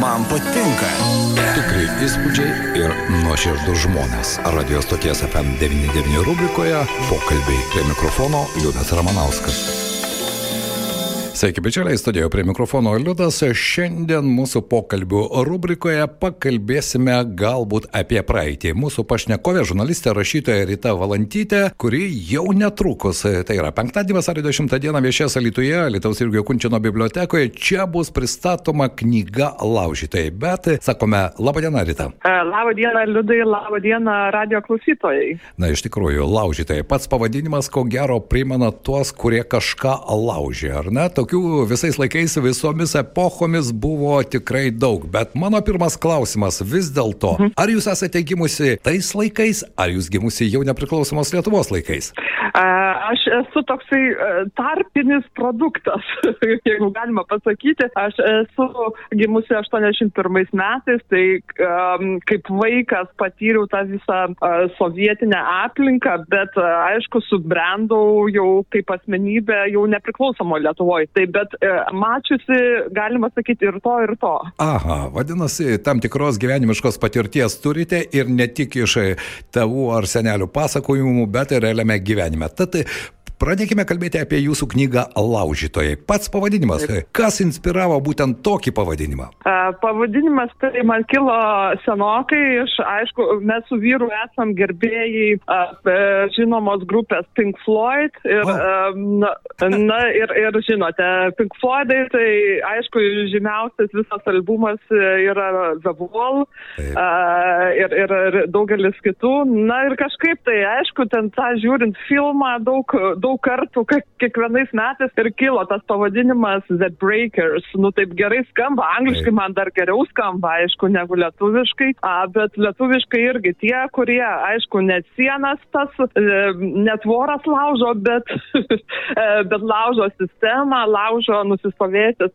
Man patinka. Tikrai įspūdžiai ir nuoširdus žmonės. Radio stoties FM99 rubrikoje pokalbiai prie mikrofono Liudas Ramanauskas. Sveiki, bičiuliai, studijoje prie mikrofono Liudas. Šiandien mūsų pokalbių rubrikoje pakalbėsime galbūt apie praeitį. Mūsų pašnekovė, žurnalistė, rašytoja Rita Valantytė, kuri jau netrukus, tai yra penktadienį vasario 10 dieną viešės Lietuvoje, Lietuvos irgi Kunčino bibliotekoje, čia bus pristatoma knyga Laužytojai. Bet, sakome, laba diena, Rita. Labą dieną, Liudai, labą dieną, radio klausytojai. Na, iš tikrųjų, Laužytojai. Pats pavadinimas, ko gero, primena tuos, kurie kažką laužė, ar ne? Tokių visais laikais, visomis epochomis buvo tikrai daug. Bet mano pirmas klausimas vis dėlto, ar jūs esate gimusi tais laikais, ar jūs gimusi jau nepriklausomos Lietuvos laikais? Aš esu toksai tarpinis produktas, jeigu galima pasakyti. Aš esu gimusi 81 metais, tai kaip vaikas patyriau tą visą sovietinę aplinką, bet aišku, subrendau jau kaip asmenybė jau nepriklausomo Lietuvoje. Tai bet uh, mačiusi, galima sakyti, ir to, ir to. Aha, vadinasi, tam tikros gyvenimiškos patirties turite ir ne tik iš tėvų ar senelių pasakojimų, bet ir realiame gyvenime. Tad Pradėkime kalbėti apie jūsų knygą Laužytojai. Pats pavadinimas. Kas inspiravo būtent tokį pavadinimą? Pavadinimas tai man kilo senokai. Iš, aišku, mes su vyru esam gerbėjai uh, žinomos grupės Pink Floyd. Ir, uh, na, na ir, ir žinote, Pink Floydai, tai aišku, žymiausias visas albumas yra The Wall ir, ir, ir daugelis kitų. Na ir kažkaip tai, aišku, ten tą žiūrint filmą daug, daug daug kartų, kiekvienais metais ir kilo tas pavadinimas The Breakers. Nu taip gerai skamba, angliškai man dar geriau skamba, aišku, negu lietuviškai, a, bet lietuviškai irgi tie, kurie, aišku, net sienas tas, e, net voras laužo, bet, e, bet laužo sistemą, laužo nusistovėjusias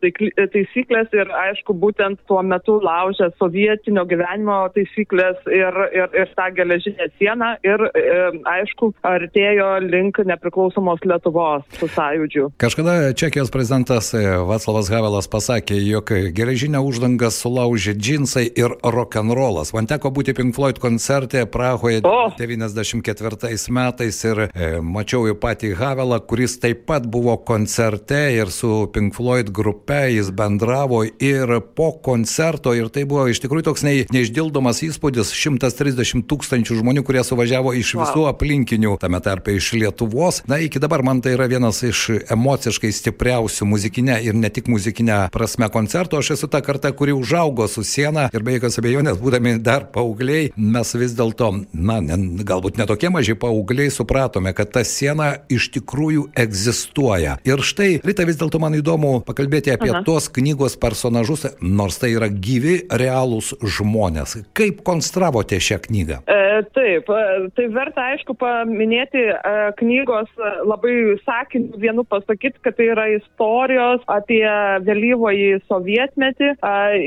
taisyklės ir, aišku, būtent tuo metu laužė sovietinio gyvenimo taisyklės ir, ir, ir tą geležinę sieną ir, e, aišku, artėjo link nepriklausomos nepriklausomos Lietuvos su sąjūdžiu. Kažkada Čekijos prezidentas e, Vaclavas Havelas pasakė, jog geležinę uždangą sulaužė džinsai ir rock'n'rollas. Man teko būti Pink Floyd koncerte Prahoje oh. 94 metais ir e, mačiau jau patį Havelą, kuris taip pat buvo koncerte ir su Pink Floyd grupe jis bendravo ir po koncerto ir tai buvo iš tikrųjų toks ne, neišdildomas įspūdis 130 tūkstančių žmonių, kurie suvažiavo iš visų wow. aplinkinių, tame tarpe iš Lietuvos. Na, iki dabar man tai yra vienas iš emociškai stipriausių muzikinė ir ne tik muzikinė prasme koncertų. Aš esu ta karta, kuri užaugo su siena ir be jokios abejonės, būdami dar paaugliai, mes vis dėlto, na, ne, galbūt netokie maži paaugliai, supratome, kad ta siena iš tikrųjų egzistuoja. Ir štai, Rita, vis dėlto man įdomu pakalbėti apie Aha. tos knygos personažus, nors tai yra gyvi, realūs žmonės. Kaip konstravote šią knygą? E, taip, e, tai verta aišku paminėti e, knygos labai sakiniu vienu pasakyti, kad tai yra istorijos apie vėlyvąjį sovietmetį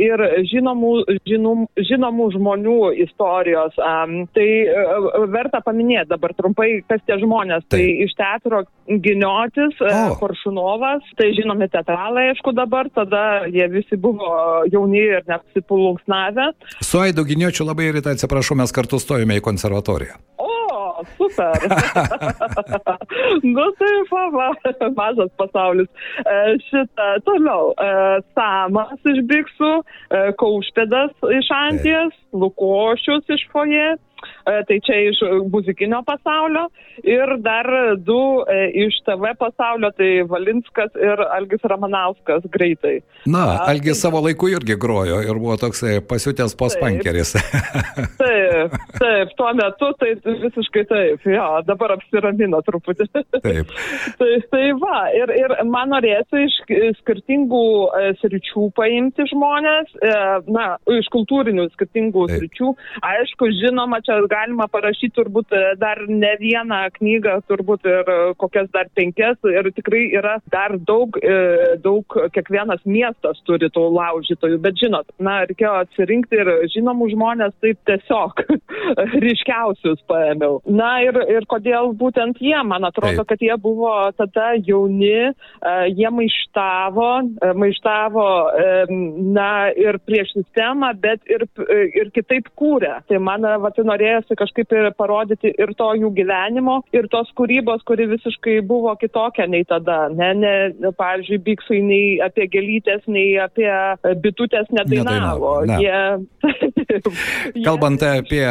ir žinomų, žinom, žinomų žmonių istorijos. Tai verta paminėti dabar trumpai, kas tie žmonės. Tai, tai iš teatro Giniotis, oh. Koršunovas, tai žinomi teatralai, aišku, dabar, tada jie visi buvo jauni ir neapsipulunksnavę. Su Aidu Giniočiu labai ryte atsiprašau, mes kartu stojame į konservatoriją. Super. nu tai, va, mažas pasaulis. E, šitą toliau. E, Samas iš Biksų, e, Kaušpėdas iš Antijas, Lukošius iš Foje, E, tai čia iš muzikinio pasaulio ir dar du e, iš TV pasaulio, tai Valinskas ir Algis Ramanauskas greitai. Na, Algis tai... savo laiku irgi grojo ir buvo toks pasiutęs pospankeris. Taip, taip, taip, tuo metu tai visiškai taip, jo, dabar apsiramino truputį. Taip. tai, tai va, ir, ir man norėtų iš skirtingų e, sričių paimti žmonės, e, na, iš kultūrinių skirtingų taip. sričių. Aišku, žinoma, čia čia galima parašyti turbūt dar ne vieną knygą, turbūt ir kokias dar penkias ir tikrai yra dar daug, daug, kiekvienas miestas turi tų laužytojų, bet žinot, na, reikėjo atsirinkti ir žinomų žmonės taip tiesiog ryškiausius paėmiau. Na ir, ir kodėl būtent jie, man atrodo, taip. kad jie buvo tada jauni, jie maištavo, maištavo na ir prieš sistemą, bet ir, ir kitaip kūrė. Tai man vat, norėjosi kažkaip ir parodyti ir to jų gyvenimo, ir tos kūrybos, kuri visiškai buvo kitokia nei tada. Ne, ne, pavyzdžiui, biksui nei apie gelytės, nei apie bitutės nedainavo. nedainavo ne. Jie, Kalbant apie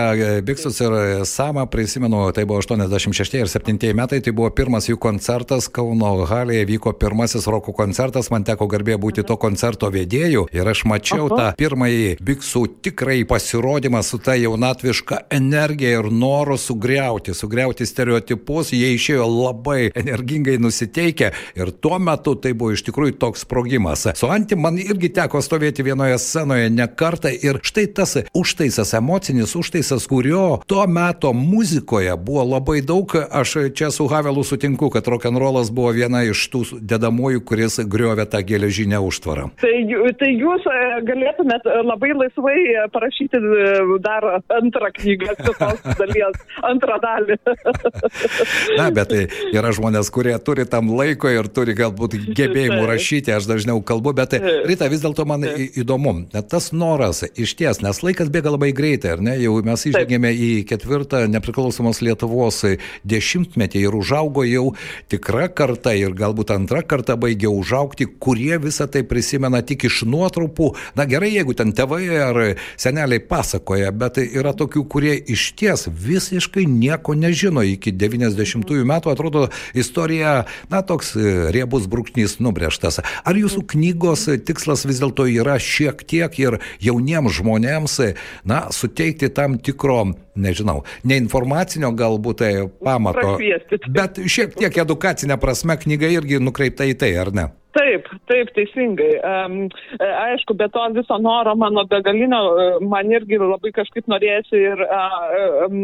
biksus ir samą, prisimenu, tai buvo 86 ir 7 metai, tai buvo pirmas jų koncertas Kauno Halėje, vyko pirmasis roko koncertas, man teko garbė būti to koncerto vedėjų ir aš mačiau tą pirmąjį biksų tikrai pasirodymą su ta jaunatviška energija ir noru sugriauti, sugriauti stereotipus, jie išėjo labai energingai nusiteikę ir tuo metu tai buvo iš tikrųjų toks sprogimas. Su Anti man irgi teko stovėti vienoje scenoje ne kartą ir štai tas užtaisas, emocinis užtaisas, kurio tuo metu muzikoje buvo labai daug, aš čia su Havelu sutinku, kad rock'n'rollas buvo viena iš tų dedamųjų, kuris griovė tą geležinę užtvarą. Tai, tai jūs e, galėtumėt labai laisvai parašyti e, dar antrą knygą, tos dalies, antrą dalį. Na, bet tai yra žmonės, kurie turi tam laiko ir turi galbūt gebėjimų rašyti, aš dažniau kalbu, bet Rita, vis dėlto man įdomu, tas noras iš ties, nes laikas bėga labai greitai, ar ne, jau mes išžengėme į ketvirtą nepriklausomos Lietuvos dešimtmetį ir užaugo jau tikra karta ir galbūt antra karta baigė užaukti, kurie visą tai prisimena tik iš nuotrupų. Na gerai, jeigu ten tėvai ar seneliai pasakoja, bet yra tokių, kurie iš ties visiškai nieko nežino iki 90-ųjų metų, atrodo, istorija, na, toks riebus brūkšnys nubrėžtas. Ar jūsų knygos tikslas vis dėlto yra šiek tiek ir jauniems žmonėms, na, suteikti tam tikro, nežinau, neinformacinio galbūt tai pamato, bet šiek tiek edukacinė prasme knyga irgi nukreipta į tai, ar ne? Taip, taip, teisingai. Um, aišku, be to viso noro mano begalinio, e, man irgi labai kažkaip norėsi ir um,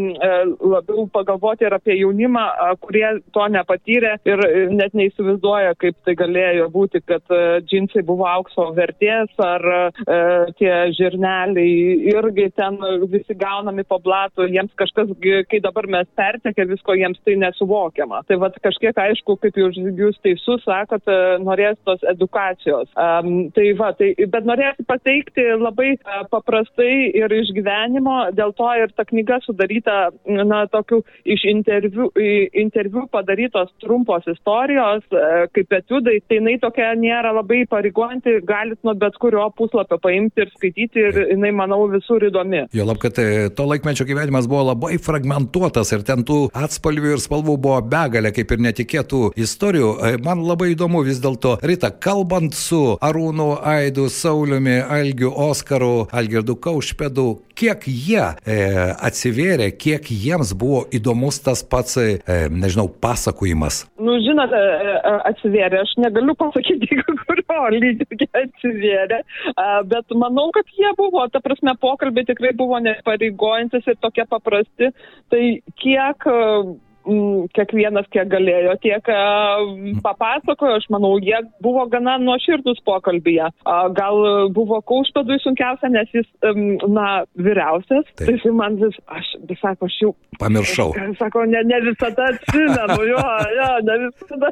labiau pagalvoti ir apie jaunimą, kurie to nepatyrė ir net neįsivaizduoja, kaip tai galėjo būti, kad džinsai buvo aukso vertės ar uh, tie žirneliai irgi ten visi gaunami po blatų, jiems kažkas, kai dabar mes pertekė visko, jiems tai nesuvokiama. Tai vad kažkiek aišku, kaip jūs, jūs teisus sakot, norės tos edukacijos. Um, tai va, tai, bet norėsiu pateikti labai uh, paprastai ir iš gyvenimo, dėl to ir ta knyga sudaryta, na, tokiu iš interviu, interviu padarytos trumpos istorijos, uh, kaip etiudai, tai jinai tokia nėra labai pareigojanti, galit nuo bet kurio puslapio paimti ir skaityti ir jinai, manau, visur įdomi. Jo lab, kad e, to laikmečio gyvenimas buvo labai fragmentuotas ir ten tų atspalvių ir spalvų buvo begalė, kaip ir netikėtų istorijų. Man labai įdomu vis dėlto Rita, kalbant su Arūnu Aidu, Sauliumi, Algiu, Oskaru, Algirdu Kaušpedu, kiek jie e, atsivėrė, kiek jiems buvo įdomus tas pats, e, nežinau, pasakojimas? Nu, žinot, e, e, atsivėrė, aš negaliu pasakyti, kurio lygio atsivėrė, bet manau, kad jie buvo, ta prasme, pokalbiai tikrai buvo nepareigojantis ir tokie paprasti. Tai kiek kiekvienas kiek galėjo, tiek papasakojo, aš manau, jie buvo gana nuoširdus pokalbėje. Gal buvo kaušpadui sunkiausia, nes jis, na, vyriausias, Taip. tai jis man vis, aš, vis sako, aš jau. Pamiršau. Sako, ne, ne visada atsimenu, jo, jo, ne visada.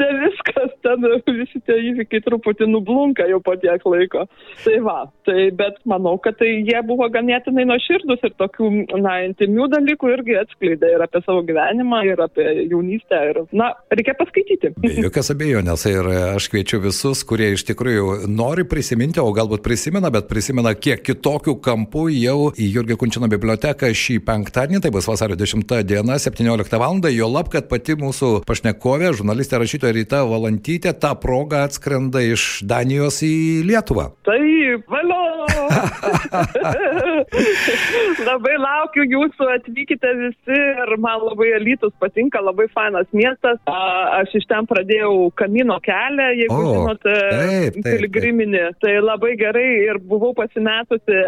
ne viskas ten, visi tie įvykiai truputį nublunka jau po tiek laiko. Tai va, tai bet manau, kad tai jie buvo ganėtinai nuoširdus ir tokių, na, intimių dalykų irgi atskleidė ir apie savo gyvenimą ir apie jaunystę. Ir, na, reikia paskaityti. Be jokios abejonės. Ir aš kviečiu visus, kurie iš tikrųjų nori prisiminti, o galbūt prisimena, bet prisimena kiek kitokių kampų jau į Jurgio Kunčino biblioteką šį penktadienį, tai bus vasario 10 diena, 17 val. Jo lab, kad pati mūsų pašnekovė, žurnalistė rašytoja Ryta Valantytė, tą progą atskrenda iš Danijos į Lietuvą. Taip, valio. Labai laukiu jūsų, atvykite visi ir man man labai Alytus patinka, labai fainas miestas. Aš iš ten pradėjau kamino kelią, jeigu o, žinot, taip, piligriminį. Tai labai gerai ir buvau pasimetusi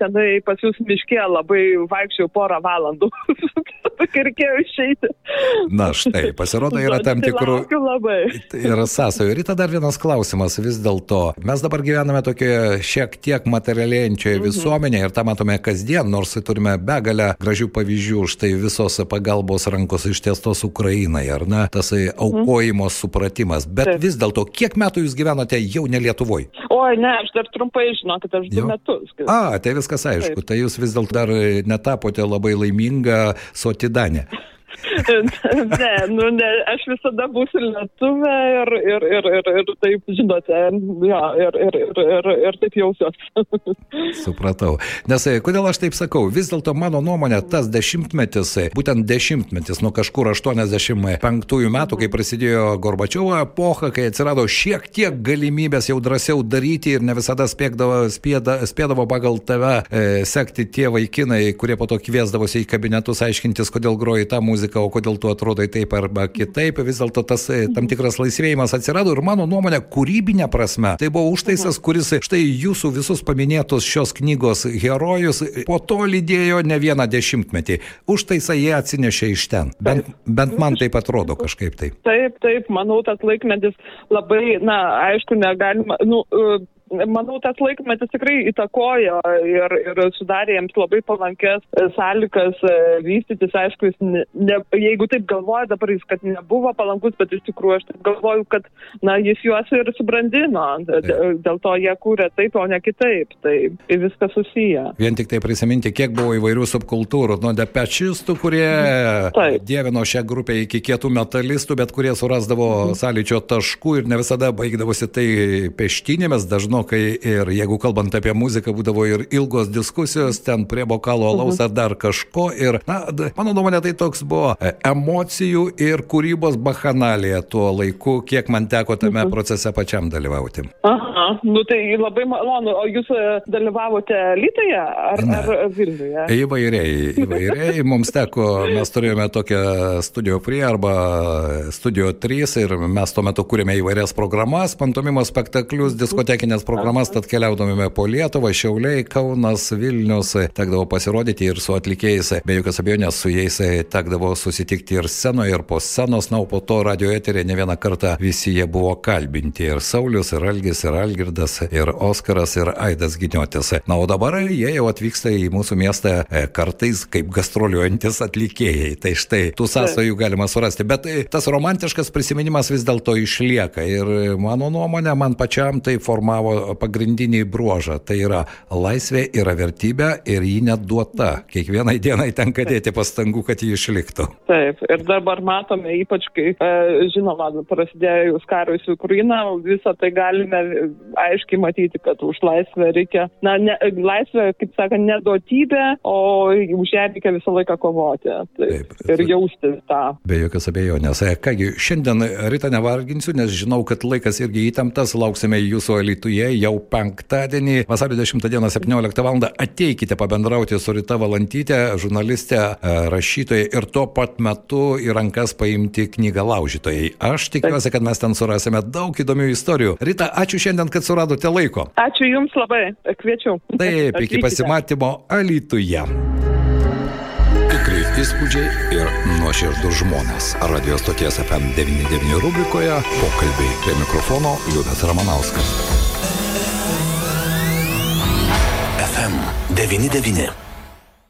tenai pas jūs miškė, labai vaikščiau porą valandų. Reikėjo išeiti. Na štai, pasirodo, yra tam tai tikrų. Yra sąsajų. Ir tada dar vienas klausimas vis dėlto. Mes dabar gyvename tokioje šiek tiek materialėjančioje mhm. visuomenėje ir tą matome kasdien, nors turime begalę gražių pavyzdžių, štai visos pagalbos rankos ištiestos Ukrainai, ar ne, tas aukojimo mhm. supratimas. Bet Taip. vis dėlto, kiek metų jūs gyvenote jau ne Lietuvoje? Oi, ne, aš dar trumpai žinokit, aš du metus. A, tai viskas aišku. Taip. Tai jūs vis dėlto dar netapote labai laiminga sotidanė. Ne, nu ne, aš visada būsiu lietuvė ir, ir, ir, ir, ir taip, žinote, ja, ir, ir, ir, ir, ir taip jausiuosi. Supratau. Nes e, kodėl aš taip sakau, vis dėlto mano nuomonė, tas dešimtmetis, e, būtent dešimtmetis nuo kažkur 85 metų, kai prasidėjo Gorbačiovo epocha, kai atsirado šiek tiek galimybės jau drąsiau daryti ir ne visada spėdavo, spėda, spėdavo pagal tave e, sekti tie vaikinai, kurie po to kviesdavosi į kabinetus aiškintis, kodėl groji tą muziką muziką, o kodėl tu atrodai taip arba kitaip, vis dėlto tas e, tam tikras laisvėjimas atsirado ir mano nuomonė, kūrybinė prasme, tai buvo užtaisas, kuris štai jūsų visus paminėtus šios knygos herojus po to lydėjo ne vieną dešimtmetį. Užtaisą jie atsinešė iš ten. Bent, bent man taip atrodo kažkaip taip. Taip, taip, manau, tas laikmetis labai, na, aišku, negalima, nu, manau, tas laikmetis tikrai įtakojo ir, ir sudarė jiems labai palankės sąlygas e, vystytis. Aišku, ne, ne, jeigu taip galvoja dabar jis, kad nebuvo palankus, bet iš tikrųjų aš taip galvoju, kad na, jis juos ir subrandino. Dėl to jie kūrė taip, o ne kitaip. Tai viskas susiję. Vien tik tai prisiminti, kiek buvo įvairių subkultūrų, nuo depečistų, kurie taip. dievino šią grupę iki kietų metalistų, bet kurie surasdavo mhm. sąlyčio taškų ir ne visada baigdavosi tai peštinėmis, dažnai senokai ir jeigu kalbant apie muziką, būdavo ir ilgos diskusijos ten prie bokalo alaus ar dar kažko. Ir, na, mano nuomonė, tai toks buvo e, emocijų ir kūrybos bahanalija tuo laiku, kiek man teko tame mhm. procese pačiam dalyvauti. Aha, nu tai labai malonu. O jūs e, dalyvavote Lytoje ar, ne. ar Vilniuje? Įvairiai, įvairiai. Mums teko, mes turėjome tokią studio prie arba studio 3 ir mes tuo metu kūrėme įvairias programas, pantomimo spektaklius, diskotekinės programas, tad keliaudavome po Lietuvą, Šiauliai, Kaunas, Vilnius, tekdavo pasirodyti ir su atlikėjais, be jokios abejonės su jais tekdavo susitikti ir scenoje, ir po scenos, na, o po to radio eterė ne vieną kartą visi jie buvo kalbinti, ir Saulis, ir Algis, ir Algirdas, ir Oskaras, ir Aidas Giniotis. Na, o dabar jie jau atvyksta į mūsų miestą e, kartais kaip gastroliuojantis atlikėjai. Tai štai tų sąsajų galima surasti, bet e, tas romantiškas prisiminimas vis dėlto išlieka. Ir mano nuomonė, man pačiam tai formavo pagrindinį bruožą. Tai yra laisvė yra vertybė ir ji neduota. Kiekvienai dienai tenka dėti pastangų, kad ji išliktų. Taip, ir dabar matome, ypač kai, e, žinoma, prasidėjus karui su Ukraina, visą tai galime aiškiai matyti, kad už laisvę reikia, na, ne, laisvė, kaip sakant, neduotybė, o už ją reikia visą laiką kovoti. Taip, Taip, ir jausti tą. Be jokios abejonės. E, kągi, šiandien rytą nevarginsiu, nes žinau, kad laikas irgi įtemptas, lauksime jūsų alituje Lietuvoje jau penktadienį, vasario 10 dieną 17 val. Ateikite pabendrauti su Rita Valantytė, žurnalistė, e, rašytoja ir tuo pat metu į rankas paimti knygą laužytojai. Aš tikiuosi, kad mes ten surasime daug įdomių istorijų. Rita, ačiū šiandien, kad suradote laiko. Ačiū Jums labai, kviečiu. Taip, iki pasimatymo Alytuje. Tikrai įspūdžiai ir nuoširdus žmonės. Radio stoties FM99 rubrikoje pokalbiai prie mikrofono Liudas Ramanauskas. FM 99.